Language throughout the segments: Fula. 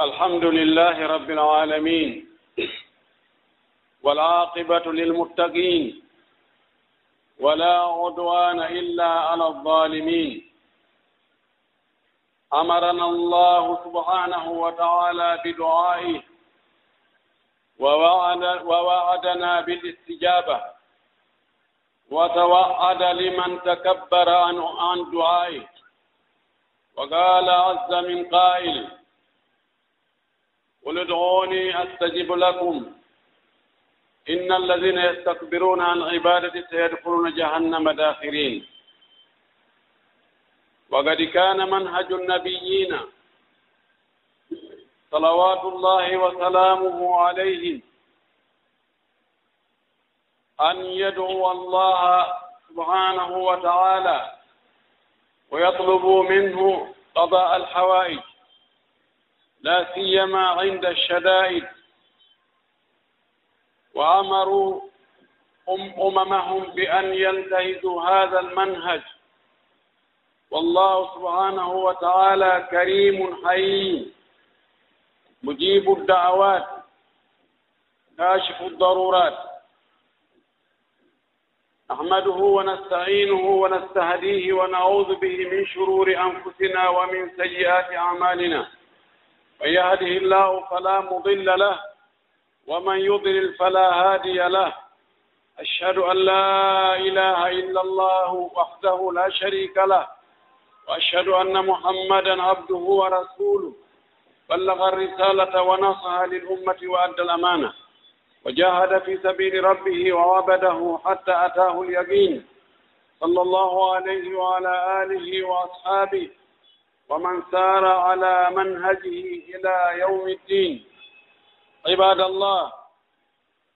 الحمد لله رب العالمين والعاقبة للمتقين ولا عدوان إلا على الظالمين أمرنا الله سبحانه وتعالى بدعائه ووعد ووعدنا بالاستجابة وتوعد لمن تكبر عن عن دعائه وقال عز من قائل قل ادعوني استجب لكم. إن الذين يستكبرون عن عبادتي سيدخلون جهنم داخرين. وقد كان منهج النبيين صلوات الله وسلامه عليهم أن يدعو الله سبحانه وتعالى ويطلبوا منه قضاء الحوائج. لا سيما عند الشدائد. وأمروا أممهم بأن ينتهزوا هذا المنهج. والله سبحانه وتعالى كريم حليم. مجيب الدعوات. كاشف الضرورات. نحمده ونستعينه ونستهديه ونعوذ به من شرور أنفسنا ومن سيئات أعمالنا. من يهده الله فلا مضل له ومن يضلل فلا هادي له. أشهد أن لا إله إلا الله وحده لا شريك له وأشهد أن محمدا عبده ورسوله. بلغ الرسالة ونصح للأمة وأدى الأمانة. وجاهد في سبيل ربه وعبده حتى أتاه اليقين. صلى الله عليه وعلى آله وأصحابه ومن سار على منهجه إلى يوم الدين. عباد الله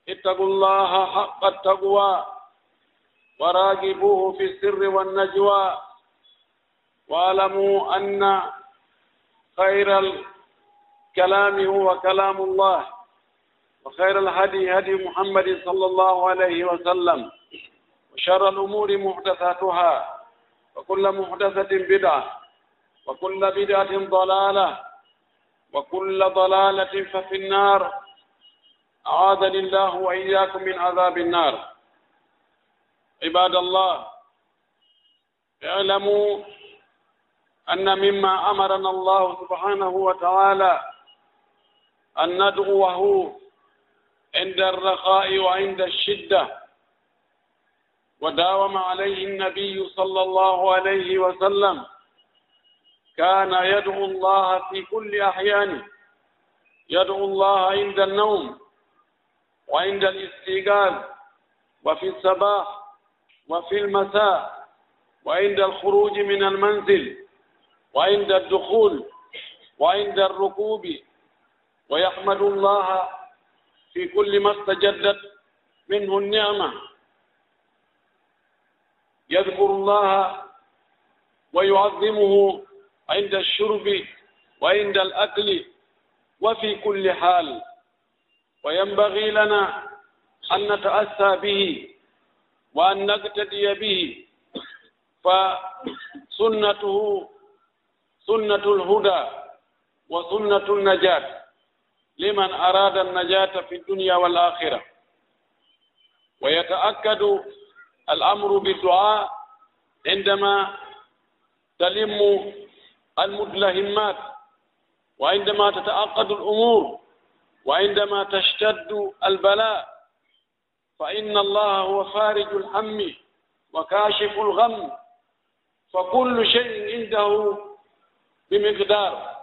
اتقوا الله حق التقوى وراقبوه في السر والنجوى. واعلموا أن خير الكلام هو كلام الله وخير الهدي هدي محمد صلى الله عليه وسلم وشر الأمور محدثاتها وكل محدثة بدعة. وكل بدعة ضلالة وكل ضلالة ففي النار أعاذني الله وإياكم من عذاب النار عباد الله اعلموا أن مما أمرنا الله سبحانه وتعالى أن ندعوه عند الرخاء وعند الشدة وداوم عليه النبي صلى الله عليه وسلم كان يدعو الله في كل أحيانه. يدعو الله عند النوم وعند الاستيقاظ وفي الصباح وفي المساء وعند الخروج من المنزل وعند الدخول وعند الركوب. ويحمد الله في كل ما استجدت منه النعمة. يذكر الله ويعظمه عند الشرب وعند الأكل وفي كل حال. وينبغي لنا أن نتأسى به وأن نقتدي به. فسنته سنة الهدى وسنة النجاة. لمن أراد النجاة في الدنيا والآخرة. ويتأكد الأمر بالدعاء عندما تلم المدلهمات وعندما تتعقد الأمور وعندما تشتد البلاء فإن الله هو فارج الهم وكاشف الغم فكل شيء عنده بمقدار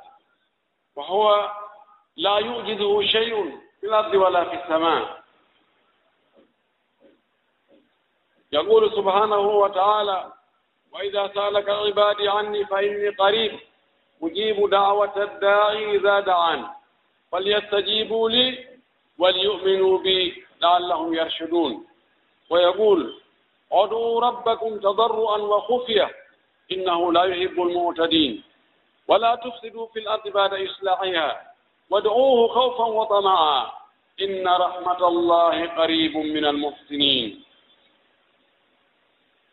وهو لا يؤجده شيء في الأرض ولا في السماء يقول سبحانه وتعالى وإذا سألك عبادي عني فإني قريب أجيب دعوة الداعي إذا دعان فليستجيبوا لي وليؤمنوا بي لعلهم يرشدون ويقول ادعوا ربكم تضرعا وخفية إنه لا يحب المعتدين ولا تفسدوا في الأرض بعد إصلاحها وادعوه خوفا وطمعا إن رحمة الله قريب من المحسنين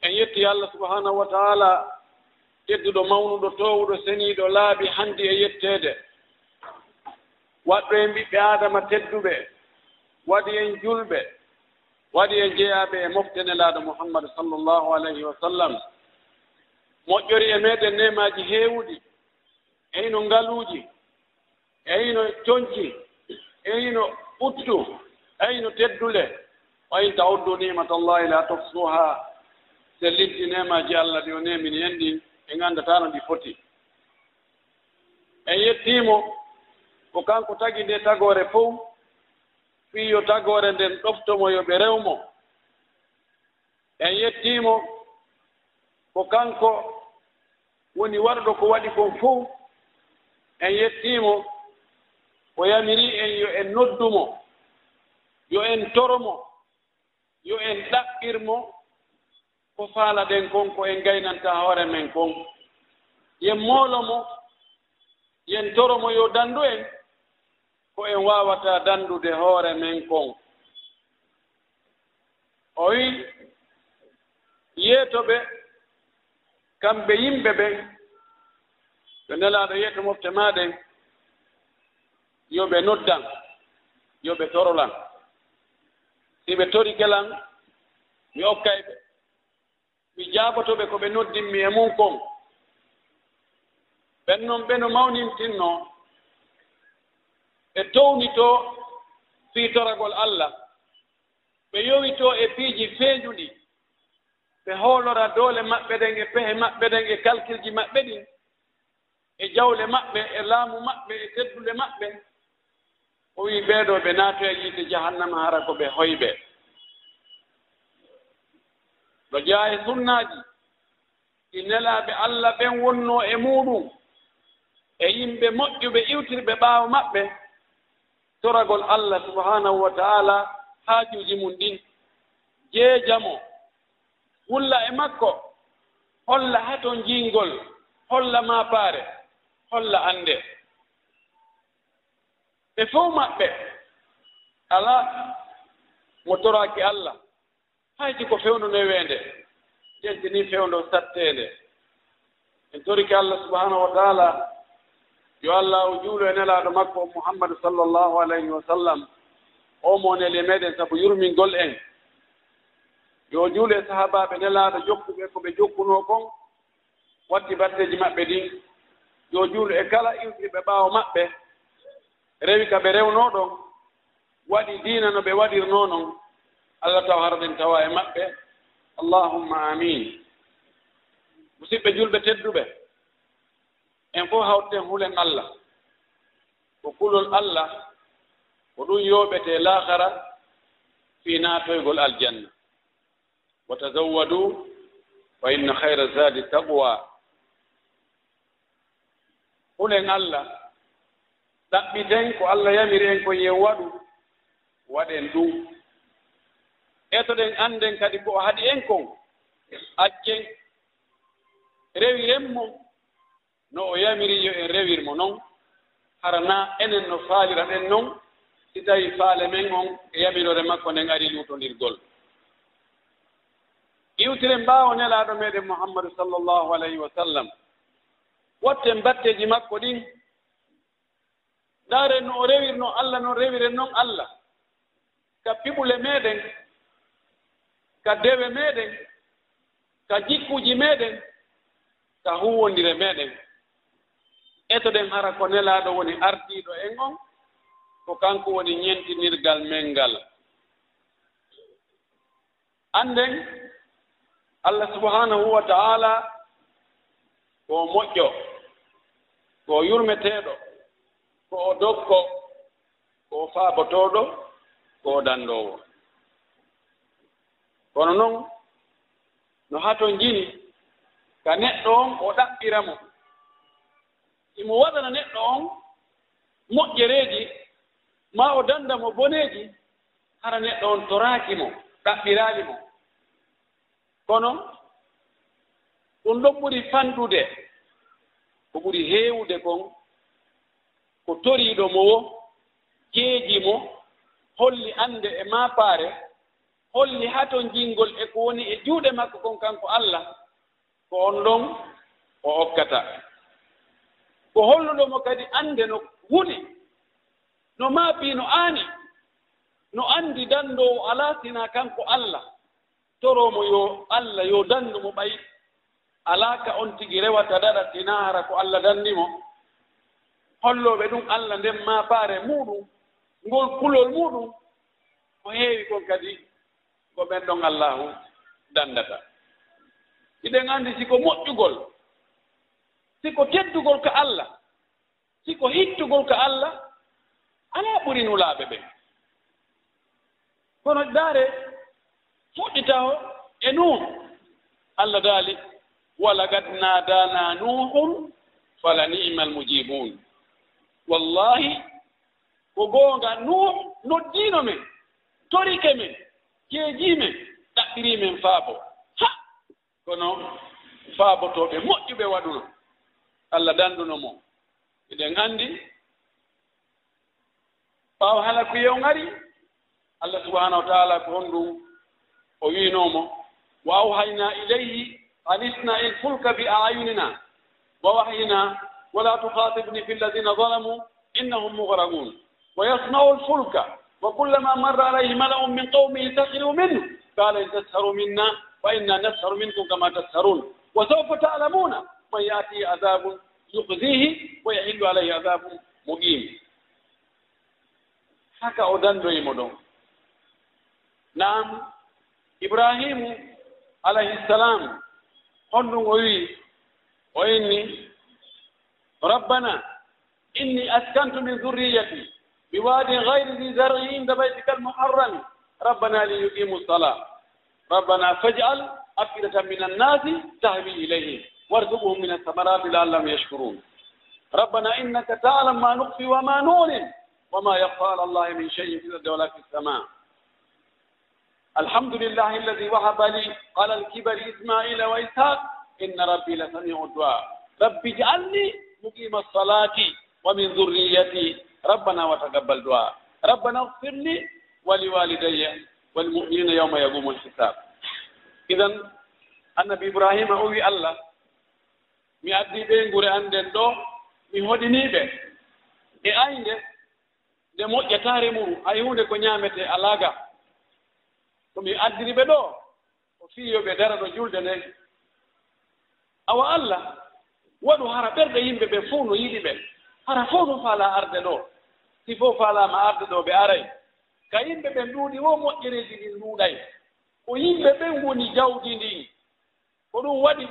en yetti allah subahanahu wa taala tedduɗo mawnuɗo towuɗo seniiɗo laabi hanndi e yetteede waɗɗo en ɓiɓɓe aadama tedduɓe waɗi en julɓe waɗi en jeyaaɓe e moftene laaɗo muhammadu sallllahu alayhi wa sallam. Moƴƴori e meeɗen nemaaji heewuɗi eyno ngaluuji eyno coñci eyno ɓuttu eyno teddule. Wa in tawuddu nimata allahi la tofsuha so liɗɗi nemaji allah ɗi o nemini e en ɗi ɓe nganndatano ɗi foti. En yettiimo ko kanko tagi nde tagore fof fiyo tagore nden ɗoftomo yo ɓe rewmo. En yettiimo ko kanko woni warɗo ko waɗi kon fof en yettiimo o yamiri en yo en noddumo yo en toromo yo en ɗaɓɓirmo ko faala ɗen kon ko en gaynanta hoore men kon. Yen moolo mo yen toro mo yo danndu en ko en waawata danndude hoore men kon. O wi yeetoɓe kamɓe yimɓe ɓen ɓe nelaaɗo yeeto mofte maɗen yo ɓe noddan yo ɓe torolan. Si ɓe tori gelan mi okkay ɓe. mi jaabotoɓe ko ɓe noddinmi e mum kon ɓen noon ɓe no mawnintinno ɓe townito fiitoragol allah. Ɓe yowito e piiji feeñuɗi ɓe hoolora doole maɓɓe ɗen e pehe maɓɓe ɗen e kalkilji maɓɓe ɗin e jawle maɓɓe e laamu maɓɓe e teddule maɓɓe. O wii ɓeeɗo ɓe naato e yiide jahannama hara ko ɓe hoyɓee ɗo jeya e sunnaji ɗi nelaaɓe allah ɓen wonno e muɗum e yimɓe moƴƴuɓe iwtirɓe ɓaawo maɓɓe. Toragol allah subhanahu wa ta'ala haajuuji mum ɗin. Jeejamo wulla e makko holla haton jiingol holla maapaare holla annde. Ɓe fof maɓɓe alaa mo toraaki allah. haydi ko fewnduno e weende ƴeddini fewndo satteende. En torike allah subahanahu wa taala yo allah o juulo e nelaaɗo makko mouhammadou sallllahu alayhi wa sallam o mo neli e meɗen sabu yurmingol en. Yo juulo e sahabaɓe nelaaɗo jokkuɓe ko ɓe jokkunoo kon watti batteji maɓɓe ɗin yo juulo e kala iwtiɓe ɓaawo maɓɓe rewi ka ɓe rewnoo ɗon waɗi diina no ɓe waɗirnoo noon allah taw harɗen tawa e maɓɓe. Allahumma amin. Musidɓe julɓe tedduɓe. En fof hawten hulen allah. Ko kulol allah ko ɗum yooɓete laahara fi naatoygol aljanna. Wa tazawwadu fa inna hayra zadi taqwa. Hulen allah ɗaɓɓiten ko allah yamiri en ko yen waɗu waɗen ɗum. etoɗen annden kadi ko o haɗi en kon accen rewiren mo no o yamiri yo en rewirmo noon harana enen no faalira ɗen noon si tawi faale men on e yamirore makko nden ari luutondirgol. Iwtiren mbaawo nelaaɗo meeɗen mouhammadou sallllahu alayhi wa sallam. Watten batteeji makko ɗin ndaaren no o rewirno allah noon rewiren noon allah. Ka piɓule meeɗen ka dewe meɗen ka jikkuji meɗen ka huwondire meɗen. Etoɗen hara ko nelaaɗo woni ardiiɗo en on ko kanko woni ñentinirgal men ngal. Annden allah subhanahu wa ta'ala ko moƴƴo ko yurmeteeɗo ko o dokko ko faabotooɗo ko danndoowo kono noon no haton njini ka neɗɗo on o ɗaɓɓira mo. Imo waɗana neɗɗo on moƴƴereeji ma o danda mo boneeji hara neɗɗo on toraaki mo ɗaɓɓiraali mo. Kono ɗum ɗon ɓuri fanɗude ko ɓuri heewude kon ko toriiɗo mo wo jeeji mo holli annde e maapaare holli haa ton jinngol e ko woni e juuɗe makko kon kanko allah ko on ɗon o okkata ko holluɗomo kadi annde no wuni no maaɓii no aani no anndi danndoowo alaa sina kanko allah toroomo yo allah yo danndu mo ɓay alaa ka on tigi rewata daɗa sinaara ko allah danndimo hollooɓe ɗum allah nden maafaare muɗum ngol kulol muɗum ko heewi kon kadi ko ɓen ɗon allahu danndata iɗen anndi siko moƴƴugol siko teddugol ko allah siko hittugol ko allah alaa ɓuri nulaaɓe ɓen kono daare fuɗɗita o e nuun. Allah daali walagad naadana nuhum fala nima almujibun wallahi ko goonga nuh noddiino men torike men. jeejiimen ɗaɓɓiriimen faabo. Ha! Kono faabotooɓe moƴƴuɓe waɗuno. Allah danduno mo. Eɗen anndi ɓaawa hala ko yew ngari allah subahanahu wa taala ko honɗum o wiinoomo. Wa awhayna ilayhi an isna il fulka bi ayunina. Wa wahyina wala tukatibni fi lladina zalamu innahum mugraqun wa yasnau lfulka wa kullama marra alayhi وكلما min qawmihi sakhiru minhu. قومه in tasharu minna fa inna nasharu minkum kama tasharun wa تسخرون ta'lamuna? Man yatihi adabun عذاب wa yahillu alayhi adabun muqim haka o dandoyimo ɗon. Naam ibrahimu alayhi ssalam honɗum o wii o inni rabbana inni askantu min zurriyati بواد غير ذي زرع عند بيتك rabbana ربنا ليقيموا الصلاة. ربنا فاجعل أفئدة من الناس تهوي إليهم. وارزقهم من الثمرات لعلهم يشكرون. ربنا إنك ma ما wa ma نعلن وما يخفى على الله من شيء في الأرض ولا في السماء. الحمد لله الذي وهب لي على الكبر إسماعيل وإسحاق. إن ربي لسميع الدعاء. رب اجعلني مقيم الصلاة ومن ذريتي ربنا وتقبل دعاء. ربنا اغفر لي ولوالدي والمؤمنين يوم يقوم الحساب. إذا annabi ibrahima o wi allah mi addi ɓe ngure an ɗo mi hoɗiniiɓe e aynde nde moƴƴataare mum hay hunde ko ñaamete alaaga ko mi addiri ɓe ɗo o fiyoɓe dara ɗo julde nden awa allah waɗu hara ɓerɗe yimɓe ɓe fof no yiɗi ɓe hara fof no faala arde ɗo si fof faalaama arde ɗo ɓe aray. Ka yimɓe ɓen ɗuuɗi wo moƴƴereeji ɗin ɗuuɗay ko yimɓe ɓen woni jawdi ndin ko ɗum waɗi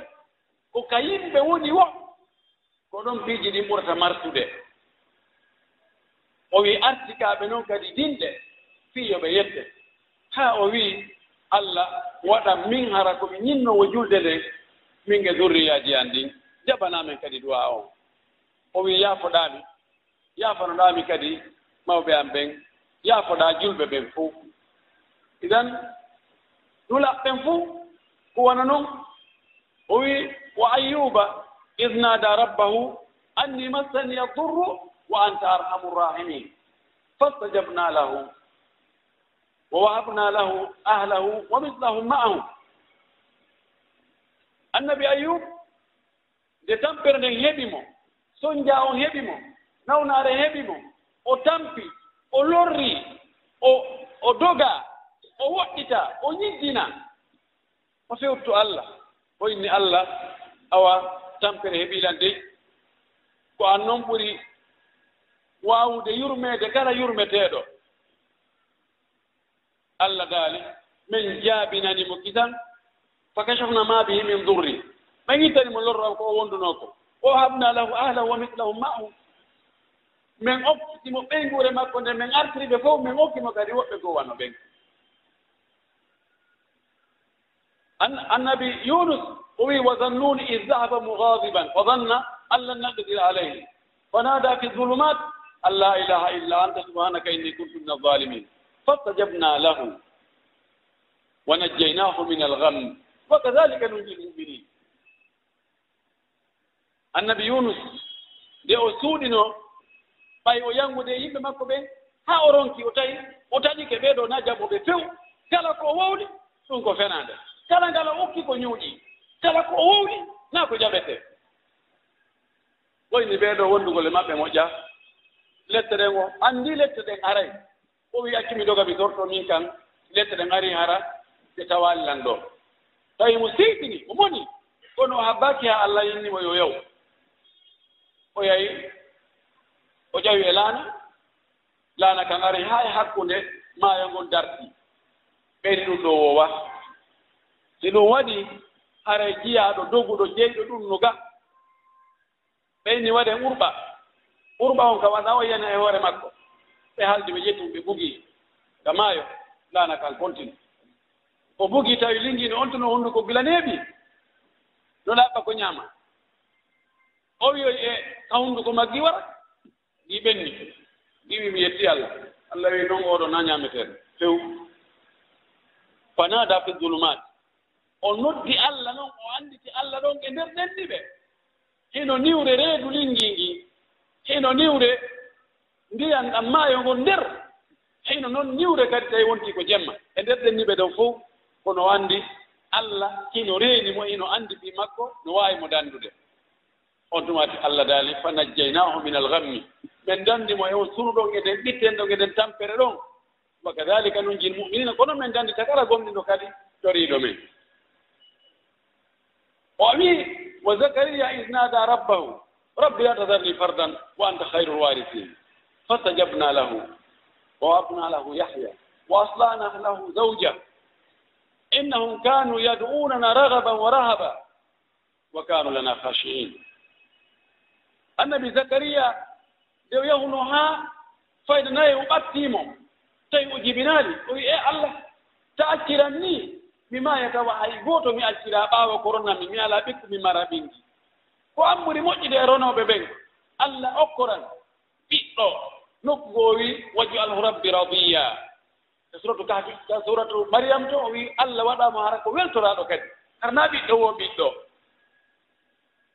ko ka yimɓe woni wo ko ɗon piiji ɗin ɓurata martude. O wii artikaaɓe noon kadi dinɗe fii ɓe yette haa o wii allah waɗa min hara ko mi ñinnoowo julde nden min e durriyaaji an ndin jaɓanaamen kadi duwa on. O wii yaafoɗaami. yaafanoɗaami kadi mawɓe am ɓen yaafoɗaa julɓe ɓen fof idan nulaq ɓen fof ko wona noon o wii wa ayyuba id naada rabbahu anni massani yadurru wa anta arhamu rrahimin fastajabna lahu wa wahabna lahu ahlahu wa mislahum ma'ahum annabi ayub nde tampere nden heɓi mo sonja on heɓi mo nawnaare heɓi mo o tampi o lorri o o doga o woɗɗita o ñiddina o fewtto allah o inni allah awa tampere heɓilan dey. Ko an noon ɓuri waawude yurmeede kala yurmeteeɗo allah daali min jaabinanimo kisan fa kachafna ma bihi min durri. Ɓe ittani mo lorraw ko o wondunoo ko. O habna lahu ahlahu wa mislahum ma'hum min okkitimo ɓeyguure makko nde min artiriɓe fof min okkimo kadi woɓɓe goo wano ɓen. Annabi yunus o wi wa zannuni id dahaba mugadiban wa zanna an lan naqdira alayhi. Fa nada fi zulumat an la ilaha illa anta subhanaka inni kuntu min alzalimin fastajabna lahu wa najjaynahu min algham. Wa kadhalika nunji lmuminin annabi yunus nde o suuɗino ɓay o yangude e yimɓe makko ɓe haa o ronki o tawi o taƴike ɓee ɗoo naa jaɓoɓe few kala ko o wowli ɗum ko fenaande kala ngala okki ko ñuuƴii kala ko o wowli naa ko jaɓetee ɓoyni ɓee ɗoo wondugol e maɓɓe moƴƴa lette ɗen o anndi lette ɗen aray. O wi accumi doga mi dorto min kan lette ɗen ari hara ɓe tawaali lan ɗoo tawi mo seytini o moni kono o habbaaki haa allah yinnimo yo yaw o yahi o ƴawi e laana laana kan ari haa e hakkunde maayo ngon darti. Ɓeydi ɗum ɗo wowa si ɗum waɗi hara e jiyaaɗo doguɗo jeyɗo ɗum no ga. Ɓeyni waɗe urɓa urɓa on ka waɗa o yana e hoore makko. Ɓe haldi ɓe ƴettum ɓe bugii ga maayo laana kan continue. O bugii tawi lingiino on tuno hunnduko gilaneeɓi no ɗaɓɓa ko ñaama. O wiyoy e ka hunnduko maggi wara ɗi ɓenni ɗi wimi yetti allah. Allah wi noon oɗo na ñaameten few fanada fi zulumat o noddi allah noon o annditi allah ɗon e nder ɗenɗi ɓe. Hino niwre reedu lingi ngi hino niwre ndiyan ɗam maayo ngon nder. Hino noon niwre kadi tawi wonti ko jemma. E nder ɗenni ɓe ɗon fof kono anndi allah hino reeni mo hino anndi ɓi makko no waawi mo danndude on tumati allah daali fa najjaynahu min algammi ɓen danndi mo e on suru ɗon eɗen ɓitten ɗon eɗen tampere ɗon. Wa kadalika nun jin muminina kono min ndanndi takala gomɗiɗo kadi toriiɗo men o wii wa zakariya isnada rabbahu rabbi la tadarni fardan wa anta hayru lwarisin fastajabna lahu wa wabna lahu yahya wa aslana lahu zawja. Innahum kanu yad'unana ragaban wa rahaba wa kanu lana khashiin annabi zakariya nde o yahuno haa fayda nayi o ɓattiimo tawi o jibinaali o wi e allah ta acciran ni mi maayatawa hay gooto mi accira ɓaawa ko ronami mi alaa ɓikku mi mara ɓinndi ko an ɓuri moƴƴude e ronooɓe ɓen allah okkoran ɓiɗɗo nokku goo wi waju alhu rabbi radiya. E suratu kahfi e suratu mariam to o wi allah waɗaamo hara ko weltoraaɗo kadi. Harnaa ɓiɗɗo wo ɓiɗɗo.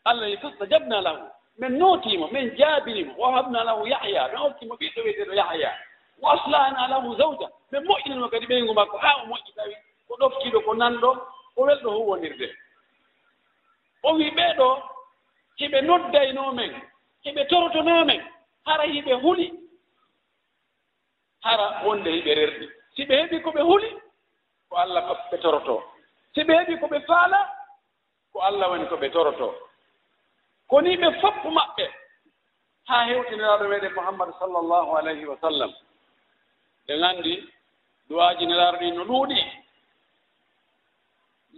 Allah yi fastajabna lahu. min nootimo min jaabinimo wa habna lahu yahya. Min ottimo ɓiɗɗo wiyeteɗo yahya. Wa aslahna lahu zawja. Min moƴƴinimo kadi ɓeygu makko. Haa o moƴƴi tawi ko ɗoftiiɗo ko nanɗo ko welɗo huwonirde o wii ɓeeɗo hiɓe noddaynoo men hiɓe torotonoo men hara hiɓe huli hara wonde hiɓe rerɗi. Si ɓe heɓi ko ɓe huli ko allah ɓe torotoo. Si ɓe heɓi ko ɓe faala ko allah woni ko ɓe torotoo. koni ɓe foppu maɓɓe haa hewtiniraaɗo meeɗen mouhammadu sallllahu alayhi wa sallam. Ɓe nganndi duwaaji nelaaɗo ɗi no ɗuuɗi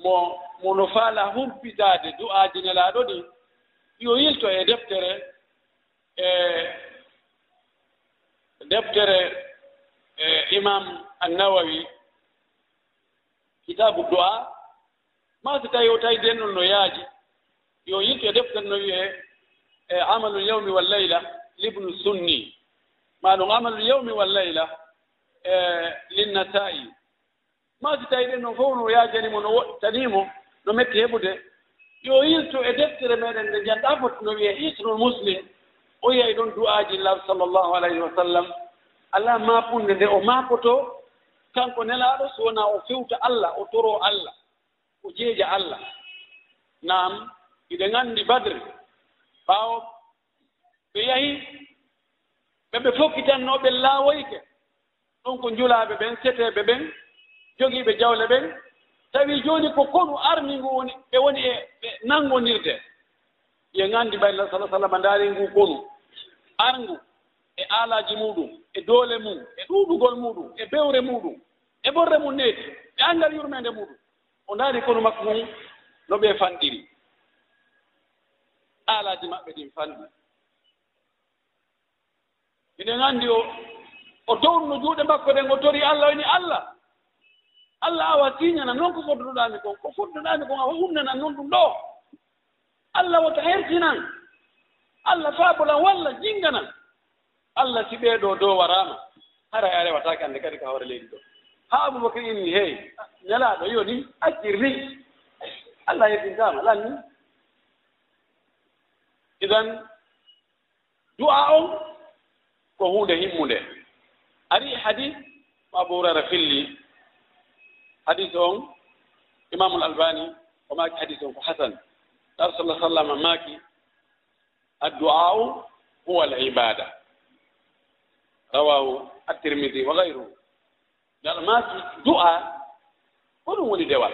mo mono faala humpitaade du'aaji nelaaɗo ɗi yo yilto e deftere e deftere e imam annawawi kitabu du'a ma so tawi o tawi nden no yaaji yo yinto e deftere no wiyee e amalul yawmi wal layla libnu sunni. Ma ɗum amalul yawmi wal layla e linnasai ma si tawi ɗen noon fof no yaajanimo no woɗtanimo no metti heɓude. Yo yilto e deftere meɗen nde janɗa foti no wiyee hisnul muslim o yiyay ɗon du'aji law sallllahu alayhi wa sallam. Alaa maapunde nde o maakoto kanko nelaaɗo so wona o fewta allah o toro allah o jeeja allah. Naam. iɗe nganndi badre ɓaawo ɓe yahi ɓe ɓe fokkitannooɓe laawoyke ɗum ko njulaaɓe ɓen seteeɓe ɓen jogiiɓe jawle ɓen. Tawii jooni ko konu arni ngu woni ɓe woni e ɓe nanngonndirde ye nganndi ɓayla sala sallam ndaari ngu konu. Arngu e aalaaji muɗum e doole mum e ɗuuɗugol muɗum e bewre muɗum e borre mum needi e anngal yurmeende muɗum. O ndaari konu makko mum no ɓe fanɗiri aalaaji maɓɓe ɗin fanɗi minen anndi o o towruno juuɗe makko ɗen o tori allah woni allah. Allah awa tiñana noon ko fodduɗoɗami kon ko fodduɗami kon awa umnanan noon ɗum ɗo. Allah wota hertinan. Allah faabolan walla jinganan allah si ɓeeɗo dow waraama. Hara e a rewataake annde kadi ko hawre leydi ɗo. Haa aboubacry inni hey ñalaaɗo yo ni accirni allah hertintama lanni. idan du'a on ko hunde himmunde. Ari hadis mo abou hurara filli. Hadis on imamu l albani o maaki hadis on ko hasan. Ɗar sallah sallam maaki addu'a'u huwa al ibada rawahu attirmidi wa gayruhu ngal maaki du'a ko ɗum woni dewal.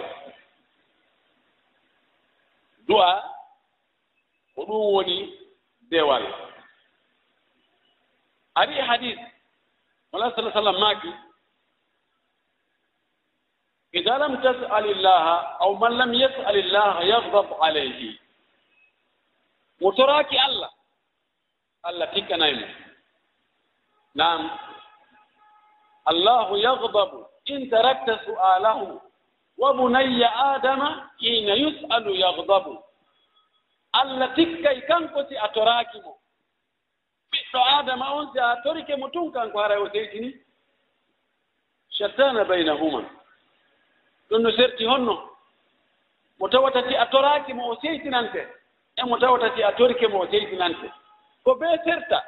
Du'a ko ɗum woni dewal. Ari hadis wala sala sallam maaki ida lam tasal illaha aw man lam yasal illaha yagdab alayhi. Mo toraaki allah allah tikkanaymo nam allahu yagdabu in tarakta su'alahu wa bunayya adama hina yus'alu yagdabu allah tikkay kanko si a toraaki mo. Ɓiɗɗo adama on si a torike mo tun kanko haray o seytini. Shattana baynahuma. Ɗum no serti honno. Mo tawata si a toraaki mo o seytinante. E mo tawata si a torike mo o seytinante. Ko bee serta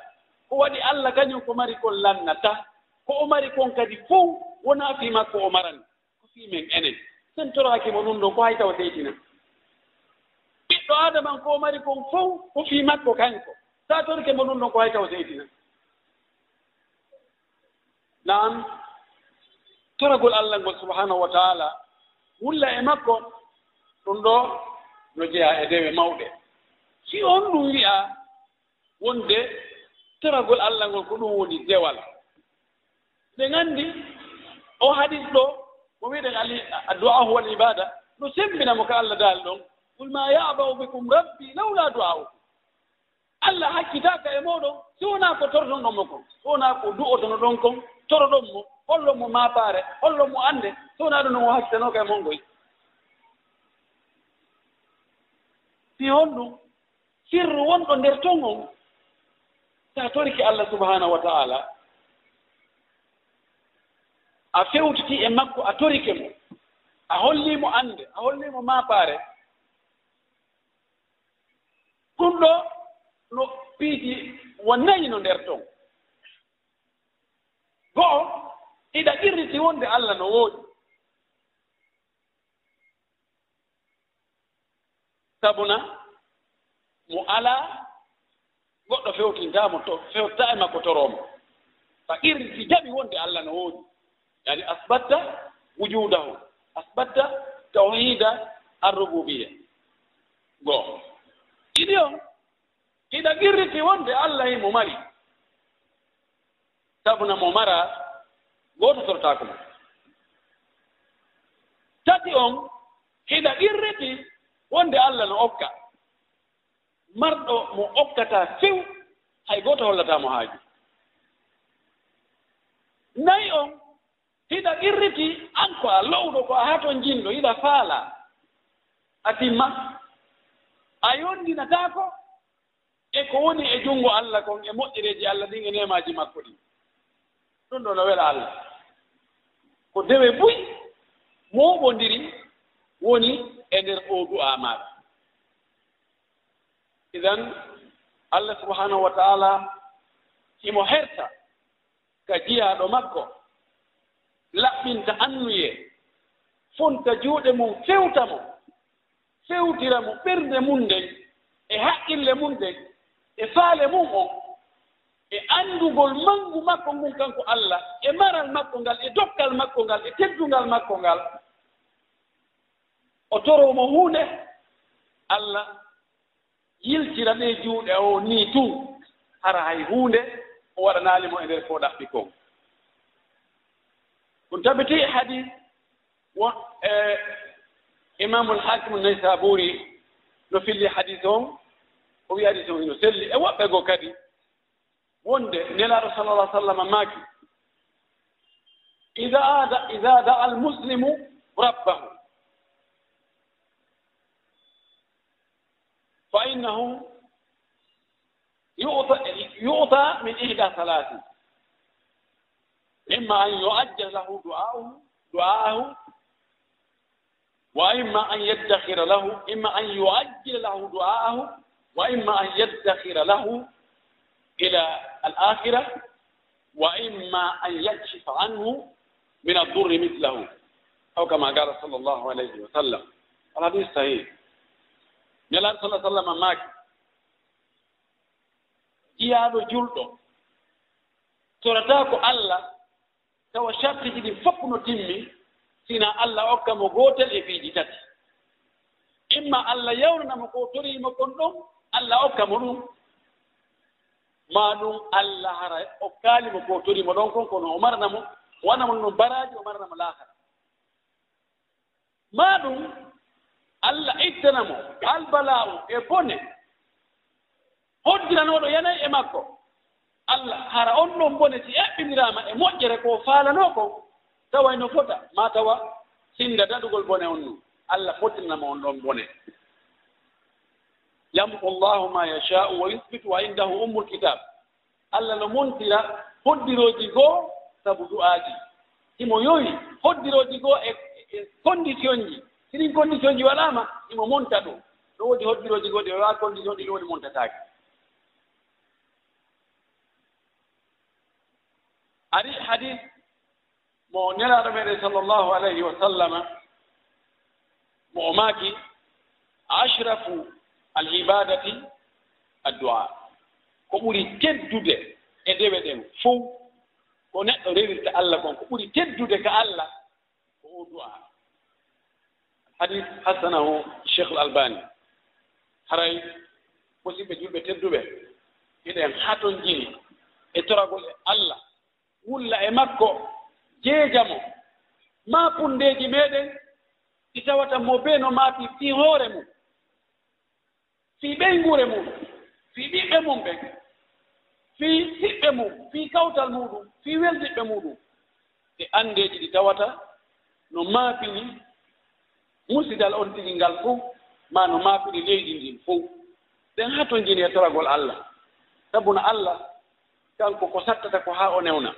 ko waɗi allah kañum ko mari kon lannata ko o mari kon kadi fof wonaa fii makko o marani. Ko fii men enen. Sen toraaki mo ɗum ɗon ko hay tawa seytina. ɓiɗɗo adaman ko mari kon fof ko ɓi makko kanko sa torke mo ɗum ɗon ko hay taw seytina naam toragol allah ngol subhanahu wa taala wulla e makko ɗum ɗo no jeya e dewe mawɗe. Si on ɗum wi'a wonde toragol allah ngol ko ɗum woni dewal. Ɓe nganndi o hadis ɗo mo wiɗen ali addu'a huwa al ibada no sembinamo ko allah daali ɗon qul ma yabau bikum rabbi lawla du'aukum allah hakkitaka e moɗon si wona ko torton ɗon mo kon so wona ko du'otono ɗon kon toroɗon mo hollon mo maabare hollon mo annde so wona ɗum ɗon o hakkitanoka e mongoy si honɗum sirru wonɗo nder ton on sa toriki allah subhanahu wa ta'ala a fewtiti e makko a torike mo a hollimo annde a hollimo maapaare ɗum ɗo no piiji wonnayi no nder ton. Go'o iɗa irriti wonde allah no wooɗi sabuna mo alaa goɗɗo fewtintamo to fewtta e makko toromo sa irriti jaɓi wonde allah no wooɗi yani asbatta wujudahu asbatta tawhida arrububiya. Goo kiɗi on kiɗa girriti wonde allah e mo mari. Sabuna mo mara gooto tortaako mo. Tati on hiɗa irriti wonde allah no okka. Marɗo mo okkata few hay gooto hollatamo haaju nayi on hiɗa irriti an ko a lowɗo ko a haa ton jinɗo hiɗa faala. A timma. a yonndinataako e ko woni e junngo allah kon e moƴƴereeji allah ɗin e nemaaji makko ɗin. Ɗum ɗo no wela allah. Ko dewe buy mooɓondiri woni e ndeer oo du'a maaɗa idan allah subahanahu wa taala himo herta ka jiyaaɗo makko laɓɓinta annuye fonta juuɗe mum fewta mo fewtira mo ɓernde mum nden e haqqille mum nden e faale mum on e anndugol manngu makko ngun kanko allah e maral makko ngal e dokkal makko ngal e teddungal makko ngal o toromo huunde allah yiltira ɗe juuɗe o nii tun hara hay huunde o waɗanaali mo e ndeer fo ɗaɓɓi kon ɗum tabiti e hadi won e imamul lhakimu naysaburi no filli hadise on o wi hadise on ino selli. E woɓɓe goo kadi wonde nelaaɗo sallallah sallam maaki ida ida daa almuslimu rabbahu. Fa innahu yuta min ihda salati imma an yuajjal lahu du'ahu du'aahu wa imma an yaddahira lahu imma an yuajjila lahu du'aahu wa imma an yaddahira lahu ila al akhira wa imma an yakshifa anhu min addurri mithlahu aw kama qala sall allahu alayhi wa sallam. Al hadis sahih. Nelaɗo sala sallam maaki ƴiyaɗo julɗo. Sorata ko allah tawa sartiji ɗin fopp no timmi sina allah okka mo gootel e fiiji tati. Imma allah yawnanamo ko toriimo kon ɗon allah okka mo ɗum. Ma ɗum allah hara o kaalimo ko toriimo ɗon kon kono o marnamo wanamo ɗum baraji o marnamo laakara. Ma ɗum allah ittanamo albala'u e bone. Hoddiranoɗo yanayi e makko. Allah hara on ɗon bone si eɓɓinirama e moƴƴere ko faalanoo kon taway no fota ma tawa sinda daɗugol bone on nu allah fottinanama on ɗon bone. Yamku llahu ma yachau wa yusbitu wa indahu ummul kitab. Allah no montira hoddirooji goo sabu du'aaji. Imo yoyi hoddirooji goo e, e condition ji. Siɗin condition ji waɗaama imo monta ɗum. No woodi hoddirooji goo ɗi wawa condition ɗi ɗo woni montataake ari hadis mo nelaaɗo meɗen sallllahu alayhi wa sallama mo o maaki ashrafu al ibadati addu'a. Ko ɓuri teddude e dewe ɗen fof ko neɗɗo rewirta allah kon ko ɓuri teddude ka allah ko o du'a. Hadis hasanahu cheikh l albani. Haray musidɓe julɓe tedduɓe eɗen haton jini e toragol e allah wulla e makko jeejamo. Ma pundeeji meeɗen ɗi tawata mo bee no maafi fii hoore mum fii ɓeyngure mum fii ɓiɓɓe mum ɓen fii hiɓɓe mum fii kawtal muɗum fii weldiɓɓe muɗum. Ɗe anndeeji ɗi tawata no maafini musidal on tigi ngal fof ma no maafini leydi ndin fof ɗen haa to njini e toragol allah sabu no allah kanko ko sattata ko haa o newna.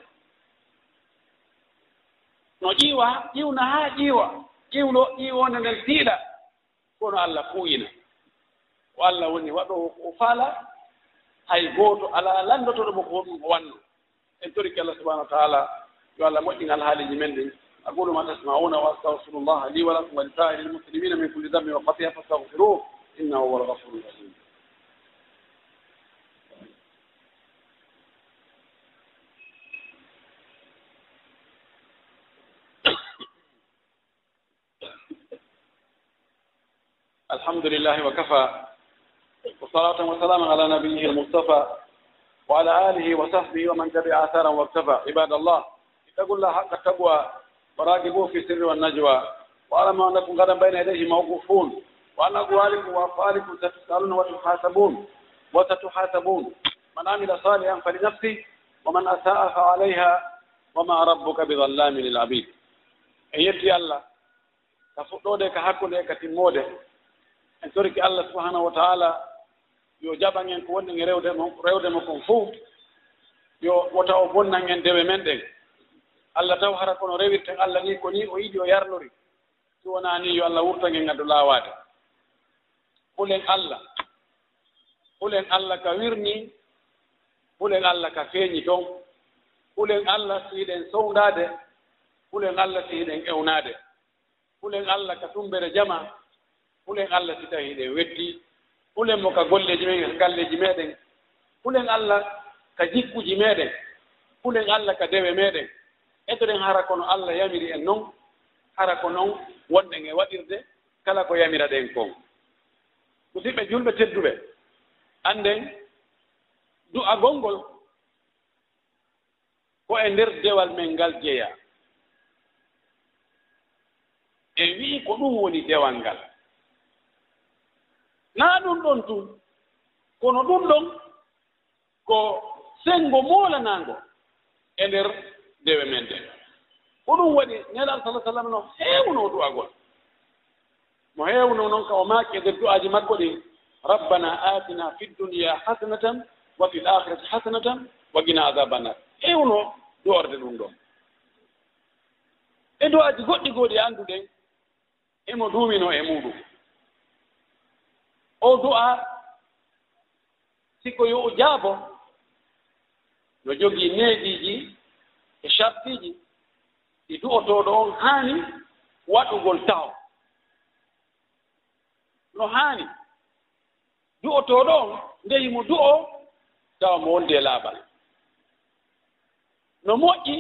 no ƴiiwa ƴiwna haa ƴiiwa ƴiwno ƴiiwonde nden tiiɗa kono allah fuuyina ko allah woni waɗo o faala hay gooto alaa lanndotoɗo mo ko ɗum o wanno en toriki allah subahana wa taala yo allah moƴƴingal haaliji men ɗin أقول ما تسمعون وأستغفر الله لي ولكم ولسائر المسلمين من كل ذنب وخطيئة فاستغفروه إنه هو الغفور الرحيم الحمد لله وكفى وصلاة وسلاما على نبيه المصطفى وعلى آله وصحبه ومن تبع آثارا واكتفى عباد الله اتقوا الله حق التقوى وراقبوه في السر والنجوى واعلموا أنكم غدا بين يديه موقوفون وأن أقوالكم وأفعالكم ستسألون وتحاسبون وستحاسبون من عمل صالحا فلنفسه ومن أساء فعليها وما ربك بظلام للعبيد en yetti allah ka fuɗɗode ka hakkude e ka timmode. en toriki allah subahanahu wa taala yo jaɓan en ko wonɗen e rewde rewde makon fof yo wota o bonnan en dewe men ɗen. Allah taw hara kono rewirten allah ni ko ni o yiɗi o yarlori si wonaa ni yo allah wurtan en addu laawaade hulen allah hulen allah ka wirni hulen allah ka feeñi toon hulen allah si yiɗen sowndaade hulen allah si yiɗen ewnaade hulen allah ka tumbere jama hulen allah si tawi ɗe weddi hulen mo ka golleji men ka galleji meɗen. Hulen allah ka jikkuji meɗen hulen allah ka dewe meɗen. Etoɗen hara kono allah yamiri en noon hara ko noon wonɗen e waɗirde kala ko yamira ɗen kon. Musidɓe julɓe tedduɓe annden du'a gonngol ko e ndeer dewal men ngal jeya e wii ko ɗum woni dewal ngal. naa ɗum ɗon tun kono ɗum ɗon ko sengo moolanaango e ndeer dewe men nde ko ɗum waɗi nelal sala sallam no heewno du'agol mo heewno noon ka o maaki e nder du'aaji makko ɗi rabbana atina fi dduniya hasanatan wa fi l akhirati hasanatan wa gina adaba nar heewno du'orde ɗum ɗon. E du'aaji goɗɗi gooɗi annduɗen emo duumino e muɗum o du'a siko yo ujaabo no jogii neediiji e shartiiji ɗi du'otooɗo on haani waɗugol taw. No haani du'otooɗo on ndeyi mo du'o tawa mo wondi e laaɓal no moƴƴi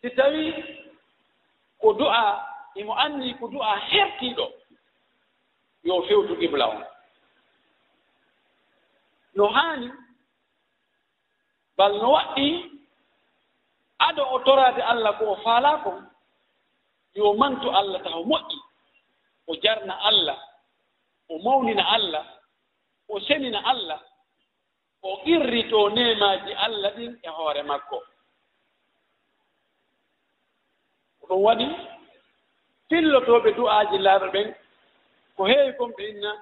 si tawii ko du'a imo anndi ko du'a hertiiɗo yo fewtu qibla on no haani bal no waɗɗi ado o toraade allah ko o faalaa kon yo mantu allah taw moƴƴi. O jarna allah o mawnina allah o senina allah o irrito nemaaji allah ɗin e hoore makko. Ɗum waɗi fillotooɓe du'aaji laaɓe ɓen ko heewi kon ɓe inna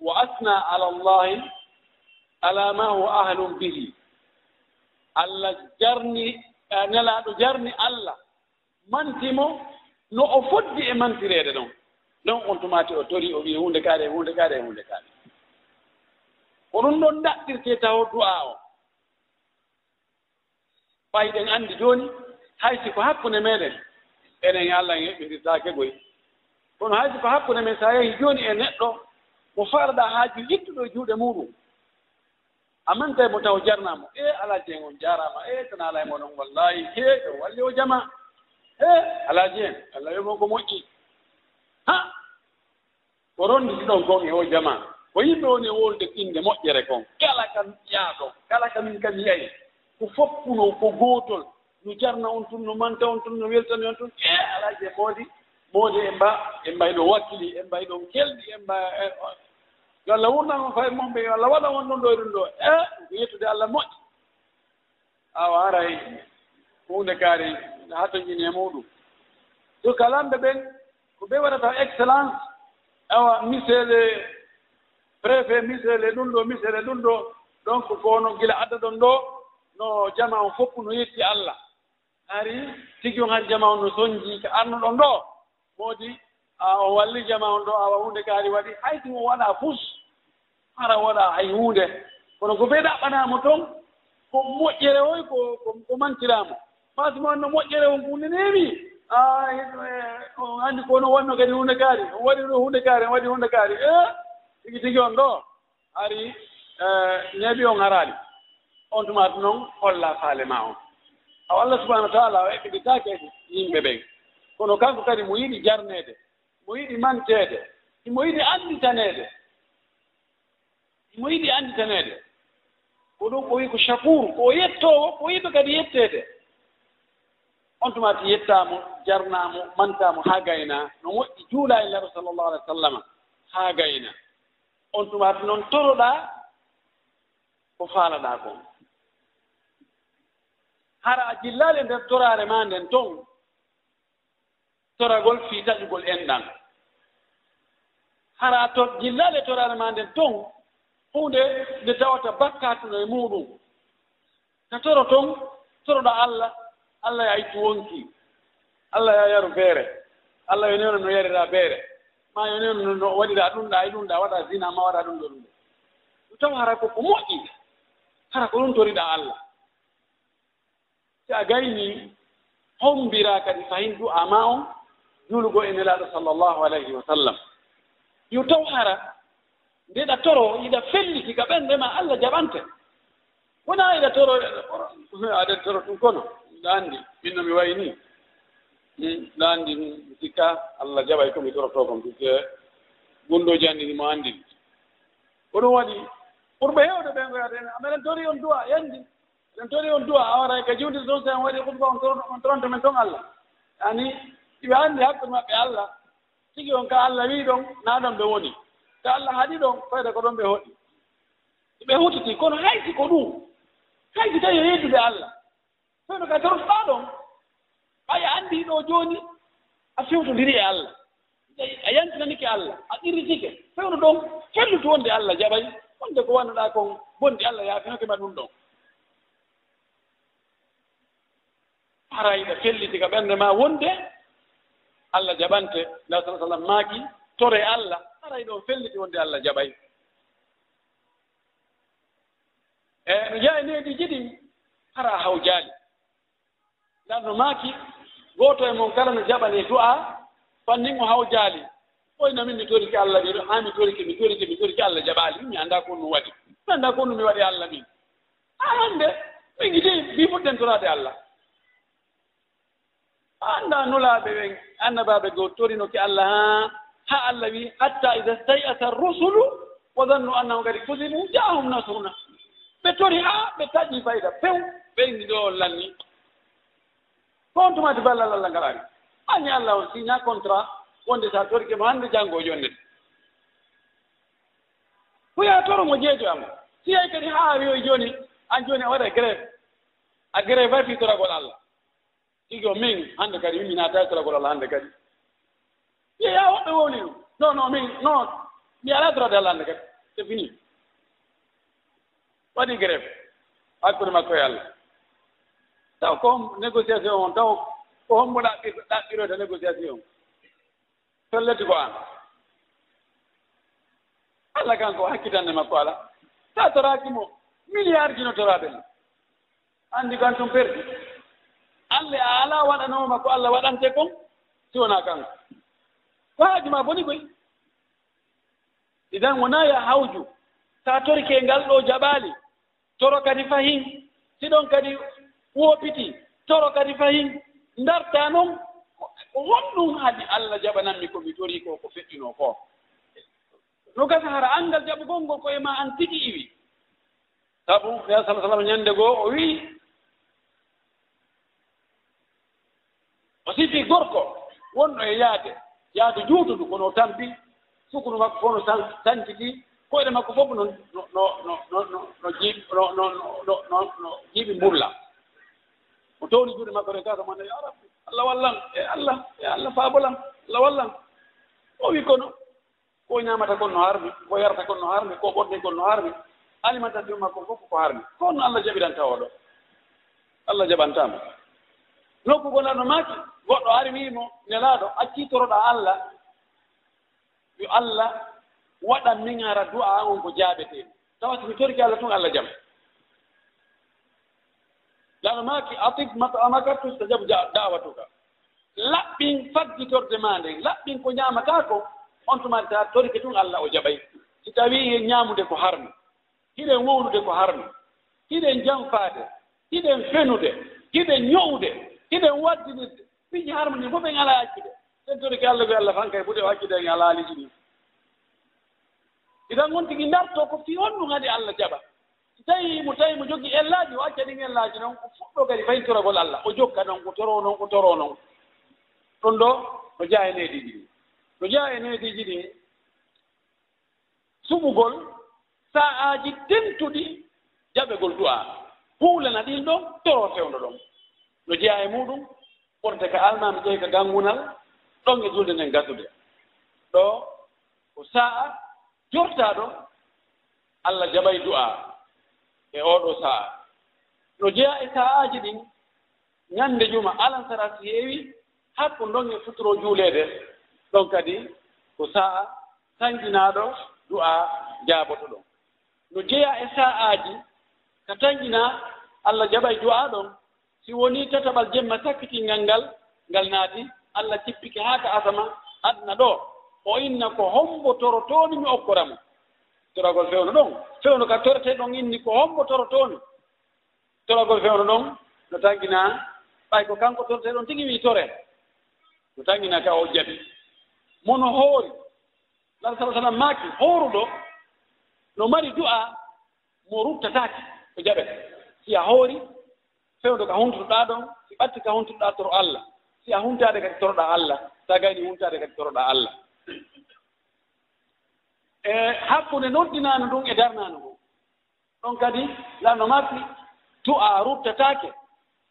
wa asna ala llahi ala ma huwa ahlum bihi. Allah jarni eh, nelaaɗo jarni allah. Mantimo no o foddi e mantireede ɗon ɗon on tumaati o tori o wii hunde kaare e hunde kaare e hunde kaare ko ɗum ɗon ɗaɗɗirte taw du'a o. Ɓay ɗen anndi jooni hay si ko hakkunde meeɗen. Enen e allah en heɓɓitirtaake goye kono haaju ko hakkunde men so a yahii jooni e neɗɗo mo faarɗaa haaju ittuɗo e juuɗe muɗum aman tawi mo taw jarnaamo e alaaji en on jaaraama e tana alaa e moɗon wallahi he o walli o jama. E alaaji en allah wimo ko moƴƴi. Ha! Ko ronditi ɗon kon e o jama. Ko yimɓe woni e wolde inde moƴƴere kon. Kala kam yaaɗo kala kamin kam yayi ko foppuno ko gootol. No jarna on tun no manta on tun no weltani on tun e alaaji e moodi. ɓooje en mba en mbay ɗon wakkili en mbay ɗon kelɗi en mba e, yo allah wurnan on faye mum ɓe yo allah waɗa on ɗon ɗo e ɗum ɗo. E ko yettude allah moƴƴi. Awa aray hunde kaari hatoñini e muɗum. Sukalanɓe ɓen ko ɓe waɗata excellence awa miseele préfet miseele ɗum ɗo miseele ɗum ɗo. Donc kono gila adda ɗon ɗo no jama on fof no yetti allah. Ari tigi on han jama on no soñji ko arnuɗon ɗo. woodi o walli jama on ɗo awa hunde kaari waɗi hay ɗum waɗa fus hara waɗa hay hunde kono ko ɓee ɗaɓɓanamo toon ko moƴƴere oy ko mantiramo masi mo anno moƴƴere on kunnenemi e, e, anndi kono wonno kadi hunde kaari on waɗi ɗo hunde kaari on waɗi hunde kaari e tigi tigi on ɗo ari neeɓi on haraali. On tumaatu noon holla faale ma on. Aw allah subahanau wa taala o eɓɓiɗitake yimɓe ɓen kono kanko kadi mo yiɗi jarneede mo yiɗi manteede imo yiɗi annditaneede imo yiɗi annditaneede. Ko ɗum o wi ko chakour ko yettoowo ko yiɓe kadi yetteede. On tumati yettaamo jarnaamo mantaamo haa gaynaa no moƴƴi juulaa e lero sallllahu alih wa sallam haa gayna. On tumati noon toroɗaa ko faalaɗaa kon. Hara a jillaali e nder toraare maa nden toon toragol fii daƴugol enɗan hara to gillaale torare ma nden ton hunde nde tawata bakkatuno e muɗum. Ta toro ton toroɗo allah allah ya ittu wonki. Allah ya yaru beere allah yo newno no yarira beere ma yo newno no waɗira ɗumɗa e ɗumɗa waɗa zina ma waɗa ɗum ɗo ɗum ɗo. Ɗum tawa hara koko moƴƴi. Hara ko ɗum toriɗa allah. Si a gayni hombira kadi fayin du'a ma on juulugo e nelaaɗo sallllahu alayhi wa sallam yo taw ara ndeɗa toro iɗa felliti ka ɓernde ma allah jaɓante wona iɗa toro aɗa toro ɗum kono mbiɗa anndi minno mi wayi ni mbiɗa anndi sikka allah jaɓay komi toroto kom puisque gonɗoji anndini mo anndini ko ɗum waɗi pour ɓe heewde ɓen ko yaade meɗen tori on duwa yanndi eɗen tori on duwa a wara ka jiwdi toon so en waɗi hutba on toronto men toon allah ani iɓe anndi hakkille maɓɓe allah. Tigi on ka allah wii ɗon naa ɗon ɓe woni. So allah haɗi ɗon fayda ko ɗon ɓe hoɗi. Ɓe hutiti kono hayti ko ɗum? Hayti tawi yo yeddude allah fewno ka tortoɗaa ɗon aya anndi ɗo jooni a fewtondiri e allah. A yantinanike allah a ɗirritike fewno ɗon hellutu wonde allah jaɓay wonde ko wannoɗaa kon bonde allah yaafinoke ma ɗum ɗon. Arayɗa felliti ka ɓernde ma wonde allah jaɓante nda sa sallam maaki tore allah aray ɗon felliti wonde allah jaɓay. E no jeya needi jiɗi hara haw jaali. Nda no maaki gooto e mon kala no jaɓani du'a fannin o haw jaali. Ɓoyno min mi toriki allah ɗeɗo haa mi toriki mi toriki mi toriki allah jaɓaali. Mi annda ko ɗum waɗi. Mi annda ko ɗum mi waɗi allah min. A hannde ɓe gidi mbi fuɗɗen toraade allah. annda nulaaɓe ɓen annabaaɓe goo torinoki allah ha ha allah wi hatta ida stayata rusulu wa dannu annahu kadi kusibu jaahum nasruna. Ɓe tori haa ɓe taƴi fayda few ɓeyndi ɗo on lanni. Ko on tumati ballal allah ngaraani. Anni allah on signa contrat wonde so a torike mo hannde janngo o jonde toro mo jeejo am si ay kadi haa awi jooni an jooni a waɗa grève. A grève a fitoragol allah. igo min hannde kadi mimi naata soragolal hannde kadi. Yeya woɓɓe wowni ɗum. Non non min non mi ala droit de allah hannde kadi. C'est fini. Waɗi grève. Hakkude makko e allah. Taw ko hom négociation on taw ko hommo ɗaɓɓir ɗaɓɓiroyta négociation. Solleti ko an. Allah kanko hakkitanne makko ala. Sa torakimo milliard jino torade ni. Anndi kan tum perdi. allah a ala waɗanoma ko allah waɗante kon si wona kanko. Ko haaji ma boni koy? Idan wona ya hawju sa torike ngal ɗo jaɓaali toro kadi fahin siɗon kadi woopiti toro kadi fahin darta noon ko honɗum haadi allah jaɓananmi ko mi tori ko ko feƴƴuno ko. No gasa hara anngal jaɓugol ngol koye ma an tigi iwi. Sabu ya sa sallam ñannde goo o wii o sifi gorko wonno e yaade. Yaade juutundu kono tampi sukunu makko fof no sankiti koyɗe makko fof no no no no no no jiiɓi mbulla o towni juuɗe makko ren kasa manna ya rabbi allah wallan e allah e allah faabolan allah wallan. O wi kono ko ñamata kon no harmi ko yarata kon no harmi ko ɓorde kon no harmi alimanta ɗum makko fof ko harmi ko allah jaɓiranta oɗo allah jaɓantama nokkugo nano maaki goɗɗo ari wiimo nelaaɗo accitoroɗa allah. Yo allah waɗan min ara du'a on ko jaaɓetee. Tawa mi torki allah tun allah jam. Lano maaki atib matamaka tustajabu dawatuka laɓɓin faggitorde ma nden laɓɓin ko ñaamataa ko on tumaade taa torki tun allah o jaɓay. Si tawii ñaamude ko harmi hiɗen wownude ko harmi hiɗen janfaade hiɗen fenude hiɗen ño'ude hiɗen waddinirde miñi harmoni fof en alaa accude tentori ko allah ko allah tan kay ɓuri o accude en alaa haaliji ɗum iɗan won tigi ndartoo ko fi on ɗum hadi allah jaɓa. Si tawi mo tawi mo jogii ellaaji o acca ɗin ellaaji noon ko fuɗɗo kadi fayintoragol allah. O jokka noon ko toroo noon ko toroo noon ɗum ɗo no jaa e neediiji ɗi. No jaa e neediiji ɗi suɓugol sa'aaji tentuɗi jaɓegol du'a. Huulana ɗin ɗon toroo fewndo ɗon. no jeya e muɗum ɓorde ka almami ƴeewi ka gangunal ɗon e julde nden gaddude. Ɗo ko sa'a jorta ɗo allah jaɓay du'a e oɗo sa'a. No jeya e sa'aji ɗin ñannde juma alan sara si heewi hakku ɗon e futuro juuleede ɗon kadi ko sa'a tanginaaɗo du'a jaaboto ɗon. No jeya e sa'aaji ka tangina allah jaɓay du'a ɗon si woni tataɓal jemma sakkitingal ngal ngal naati allah cippike haa ka asama adna ɗo. O inna ko hombotorotoni mi okkoramo. Toragol fewno ɗon. Fewno ka torete ɗon inni ko hombotorotoni toragol fewno ɗon no tangina ɓay ko kanko torete ɗon tigi wi tore. No tangina ka o jaɓi. Mono hoori. Nabi sa sallam maaki hooruɗo no mari du'a mo ruttataake o jaɓete si a hoori fewdo ko huntotoɗaa ɗon si ɓatti ko huntotoɗaa toro allah. Si a huntaade kadi toroɗaa allah so a gayni huntaade kadi toroɗaa allah. E hakkunde noddinaano ɗum e darnaano ɗum ɗon kadi lanno makki to a ruttataake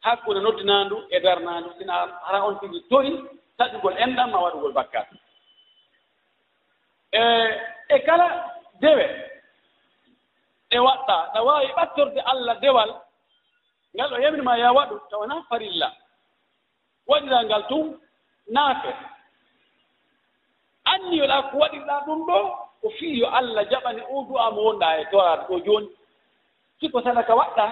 hakkunde noddinaandu e darnaandu sina hara on tigi tori taƴugol enɗam ma waɗugol bakkat. E e kala dewe ɗe waɗɗaa ɗa waawi ɓattorde allah dewal ngal o yaminima ya waɗu tawana farilla. Waɗira ngal tun naafe anniyoɗa ko waɗirɗa ɗum ɗo ko fii yo allah jaɓani o du'a mo wonɗa e toraaɗo ɗo jooni. Siko sadaka waɗɗa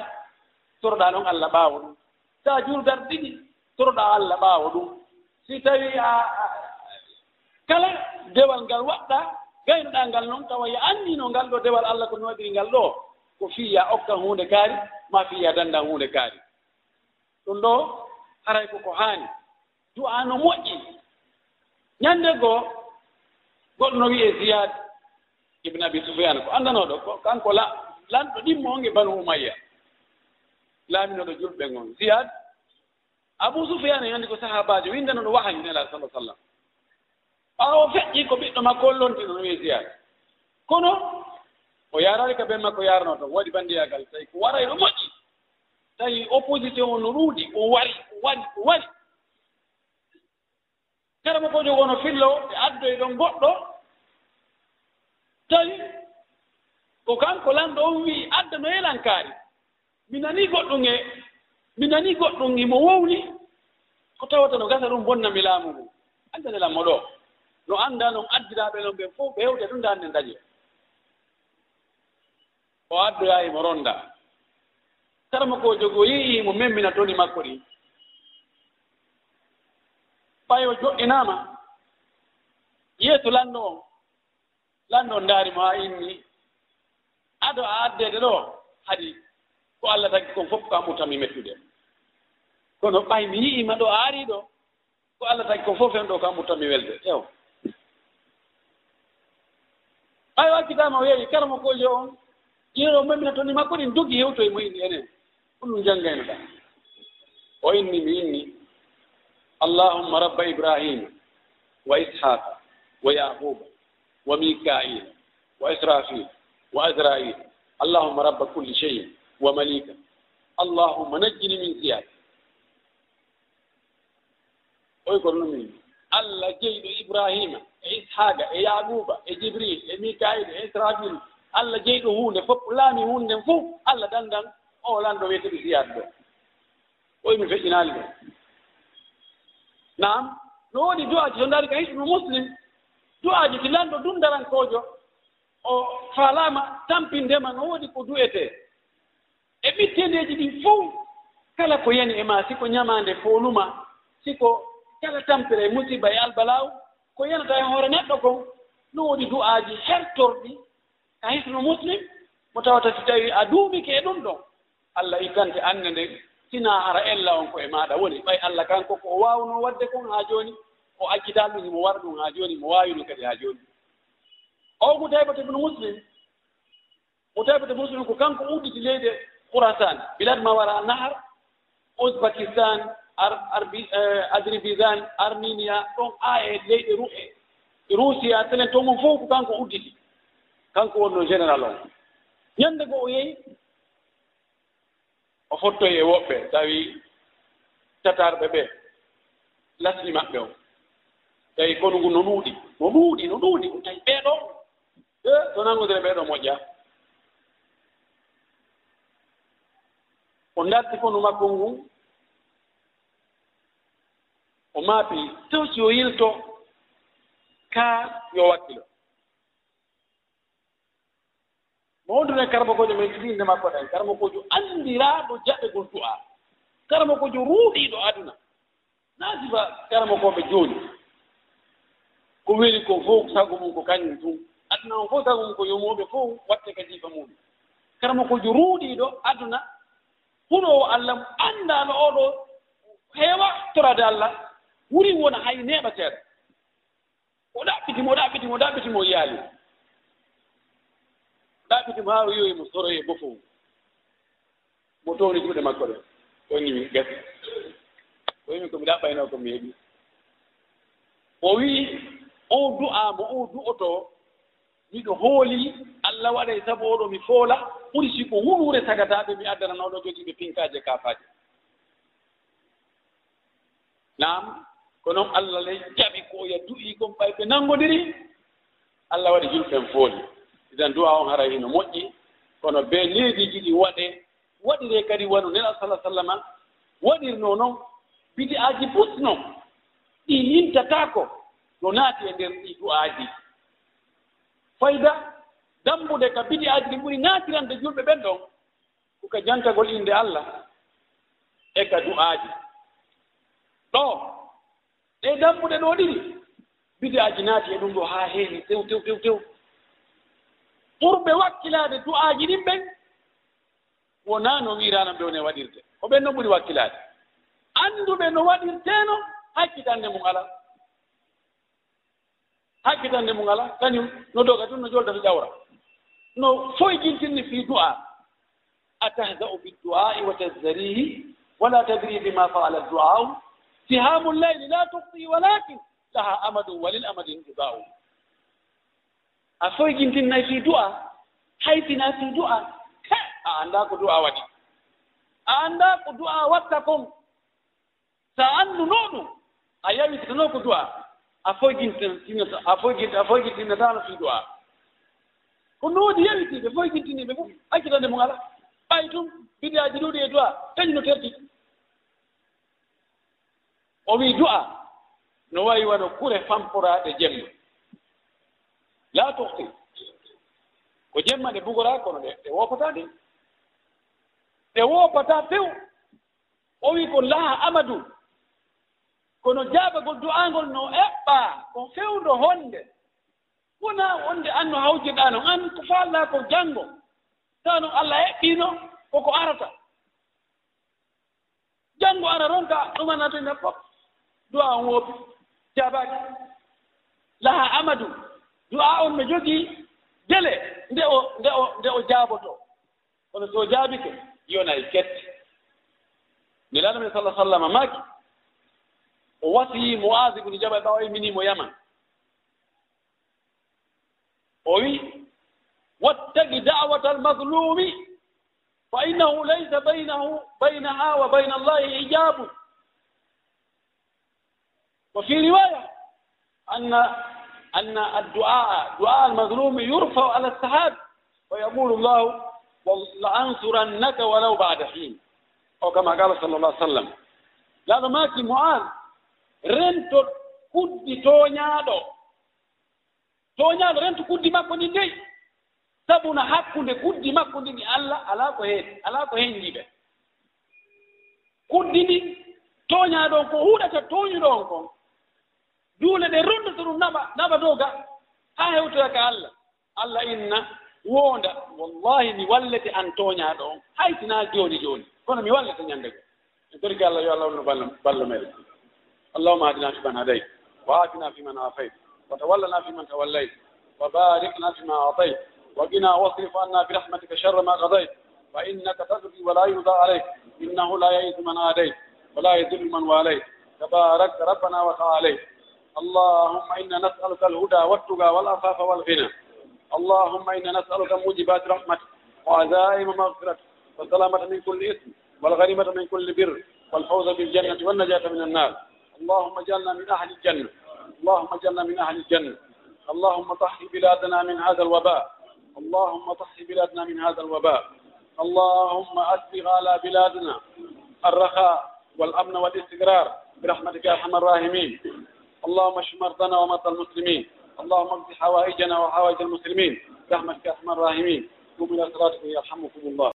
toroɗa noon allah ɓaawo ɗum. Sa a juurdar ɗiɗi toroɗa allah ɓaawo ɗum. Si tawi a kala dewal ngal waɗɗa gaynoɗa ngal noon tawa yo anndino ngal ɗo dewal allah ko no waɗiri ngal ɗo. ko fiya okkan huunde kaari ma fiya dandan huunde kaari. Ɗum ɗo haray koko haani. Du'a no moƴƴi. Ñannde goo goɗɗo no wiye ziyad ibne abi soufiane ko anndanoɗo kanko la lanɗo ɗimmo onge banu umayya. Laaminoɗo julɓe ngon. Ziyad abou soufiane anndi ko sahabajo windano ɗo wahayu nela sala sallam ɓaawo feƴƴi ko ɓiɗɗo makko o lonti no wiye ziyad. Kono o yarani ka ɓen makko yarano toon waɗi banndiyagal tawi ko waray eno moƴƴi. Tawi opposition o no ruuɗi o wari o waɗi o waɗi kala mo ko jogo no ɓe addoye ɗon goɗɗo tawi ko kanko lanɗo on wii adda no yelankaari mi nanii goɗɗum e mi nanii goɗɗum imo wowni. Ko tawata no gasa ɗum bonnami laamu ngu. Andanelaamo ɗo. No annda noon addiraaɓe non ɓen fof ɓe hewde ɗum dande dañe o addoyaayi mo ronda. Karma ko jogo yii mo memmina toni makko ɗi. Ɓayo joɗɗinaama yeeso lanndo on lanndo on ndaari mo haa inni. Ado a addeede ɗo hadi ko allah tagi kon fof ko amurtanmi mettude. Kono ɓay mi yi'ima ɗo a arii ɗo ko allah tagi kon fof hen ɗo ko amurtanmi welde. Ew. Ɓay wakkitama o yeeyi karma kojo on ƴeero mammina toon ni makko ɗin dogi hewtoye mo inni enen ɗum ɗum janngayno ɗa o inni mi inni. Allahumma rabba ibrahima wa ishaqa wa yaquba wa mikaila wa israfil wa azrail. Allahumma rabba kulli cheyin wa malika allahumma najjini min siyaka oy ko ɗum inni. Allah jeyɗo ibrahima e ishaqa e yaquba e jibril e mikaila e israfil allah jeyi ɗo hunde fof laami hunde nden fof allah dandan o lanɗo wiyete ɗi siyade ɗo. Oyi mi feƴƴinaali ɗo. Nam no woodi du'aji to ndaari ka hisnu muslim du'aji ti lanɗo ɗum o faalaama tampindema no woodi ko du'etee e ɓittendeeji ɗin fof kala ko yani e ma siko ñamaande fooluma siko kala tampere e musiba e albalaw ko yanata e hoore neɗɗo kon no woodi du'aaji hertorɗi haytuno muslim mo tawata si tawi a duumike e ɗum ɗon allah ittante annde nden sina hara ella on ko e maaɗa woni. Ɓay allah kanko ko o waawno waɗde kon haa jooni o accital ɗum himo wara ɗum haa jooni mo waawi ɗum kadi haa jooni o ko taybata ibnu muslim o taybata muslim ko kanko udditi leyde khourasan bilad ma wara nahar usbakistan azribisan eh, arminia ɗon a e leyɗe ru e russia telen to mum fof ko kanko udditi kanko wonno général on ñannde go o yehi o fottoyi e woɓɓe tawi tatarɓe ɓe lasni maɓɓe o. Tawi kono ngu no ɗuuɗi no ɗuuɗi no ɗuuɗi tawi ɓeeɗo. E so nangodire ɓeeɗo moƴƴa. O darti konu makko ngu o maapi tewci o yilto kaa yo wakkilo. mawndune karmakojo men ɗiɗinde makko ɗen karmakojo anndiraaɗo jaɓe gon du'a. Karmakojo ruuɗiiɗo aduna. Naasifa karmakooɓe jooni. Ko weli ko fof sago mum ko kañum tun aduna on fof sago mum ko yomooɓe fof watte kadiifa muɗum karmakojo ruuɗiiɗo aduna. Huɗowo allah mo anndaano oɗo heewa torade allah wuri wona hay neeɓateeɗo o ɗaɓɓitimo o ɗaɓɓitimo o ɗaɓɓitimo yaali. ɗaɓitim o yoyi mo soroye bofo mo towni juuɗe makko ɗe. Woni min gasi. O wimi komi ɗa ɓayno komi heeɓi o wii on du'amo on du'oto miɗo hooli allah waɗay sabu oɗo mi foola ɓuri si ko wulure tagataɓe mi addanana oɗo jogiiɓe pinkaaje kafaje naam ko noon allah lay jaɓi ko ya du'i kon ɓay ɓe nangodiri allah waɗi julɓen fooli. idan duwa on hara hino moƴƴi kono be leydiiji ɗi waɗe waɗire kadi wano nela sala sallama waɗirno noon bidi aji pusno ɗi yintatako no naati e nder ɗi du'aaji fayda dambude ka bidi aji ɗi ɓuri naatirande julɓe ɓen ɗon koka jantagol innde allah e ka du'aaji ɗo ɗe dambuɗe ɗo ɗiɗi bidi aji naati e ɗum ɗo haa heewi tew tew tew tew. ɓurɓe wakkilaade du'aaji ɗin ɓen wonaa no wiiraano ɓe wone waɗirde ko ɓen no ɓuri wakkilaade annduɓe no waɗirteeno hakkitande mum ala hakkitande mum ala kañum no doga tun no jolda to ƴawra no foyjintinni fi du'a. Atahza'u bi du'ai wa tazarihi wala tadri bima faala du'au sihamu llayli la tuqti walakin laha amadu walil amadi iba'u a soygintinnayi fii du'a hayfina fii du'a he a annda ko du'a waɗi. A annda ko du'a watta kon so a annduno ɗum a yawitano ko du'a. A foygintintinata a foyginti a foygintinatano fii du'a. Ko no woodi yawitiɓe foygintiniɓe fof hakkitande mum ala ɓay tum bidaaji ɗuɗi e du'a kañum no terti. O wii du'a no wayi wano kure famporaɗe jemma. la tuhti ko jemma nde bugora kono ɗe ɗe woopata de ɗe woopata few o wi ko laha amadou. Kono jaabagol du'angol no eɓɓa ko fewdo honde. Wona wonde an no hawjirɗa non an ko faalna ko janngo. Tawa noon allah eɓɓino koko arata. Janngo ara ronka ɗumanatoyna fof. Du'a on woopi jaabaki laha amadou. du'a on no jogii délai nde o nde o nde o jaabotoo kono so jaabike yona e kette. Nelaɗo men sallah sallam maki o wasi moas ibnu jabal ɓawa iminimo e yaman. O wi wattagi dawata almaslumi fa innahu laysa baynahu baynaha wa bayna allahi hijabu wa fi riwaya anna أن الدعاء دعاء المظلوم يرفع على السحاب ويقول الله لأنصرنك ولو بعد حين أو كما قال صلى الله عليه وسلم لا ماكي معاذ rento kuddi tooñaaɗo tooñaaɗo rento kuddi makko ndi ndeyi sabuna hakkunde kuddi makko ndi ni allah alaa ko heen alaa ko heen njiɓe kuddi ndi tooñaaɗo on ko huuɗata tooñuɗo on kon duule ɗe rondoto ɗum naɓa naɓa dow ga haa hewtoya ka allah allah inna woonda wallahi mi wallete an tooñaaɗo on haytinaa jooni jooni kono mi wallete ñannde go e torki allah yo allah wonno balla ballo meɗen اللهم اهدنا فيمن هديت وآتنا فيمن عافيت وتولنا فيمن توليت وبارك لنا فيما أعطيت وقنا واصرف عنا برحمتك شر ما قضيت فإنك تقضي ولا يرضى عليك إنه لا يئس من عاديت ولا يذل من واليت تباركت ربنا وتعاليت اللهم إنا نسألك الهدى والتقى والعفاف والغنى اللهم إنا نسألك موجبات رحمتك وعزائم مغفرتك والسلامة من كل إثم والغنيمة من كل بر والفوز بالجنة والنجاة من النار اللهم اجعلنا من أهل الجنة اللهم اجعلنا من أهل الجنة اللهم طهر بلادنا من هذا الوباء اللهم طهر بلادنا من هذا الوباء اللهم أسبغ على بلادنا الرخاء والأمن والاستقرار برحمتك يا أرحم الراحمين اللهم اشف مرضانا ومرضى المسلمين. اللهم اقض حوائجنا وحوائج المسلمين. برحمتك يا ارحم الراحمين. قوموا الى صلاتكم يرحمكم الله.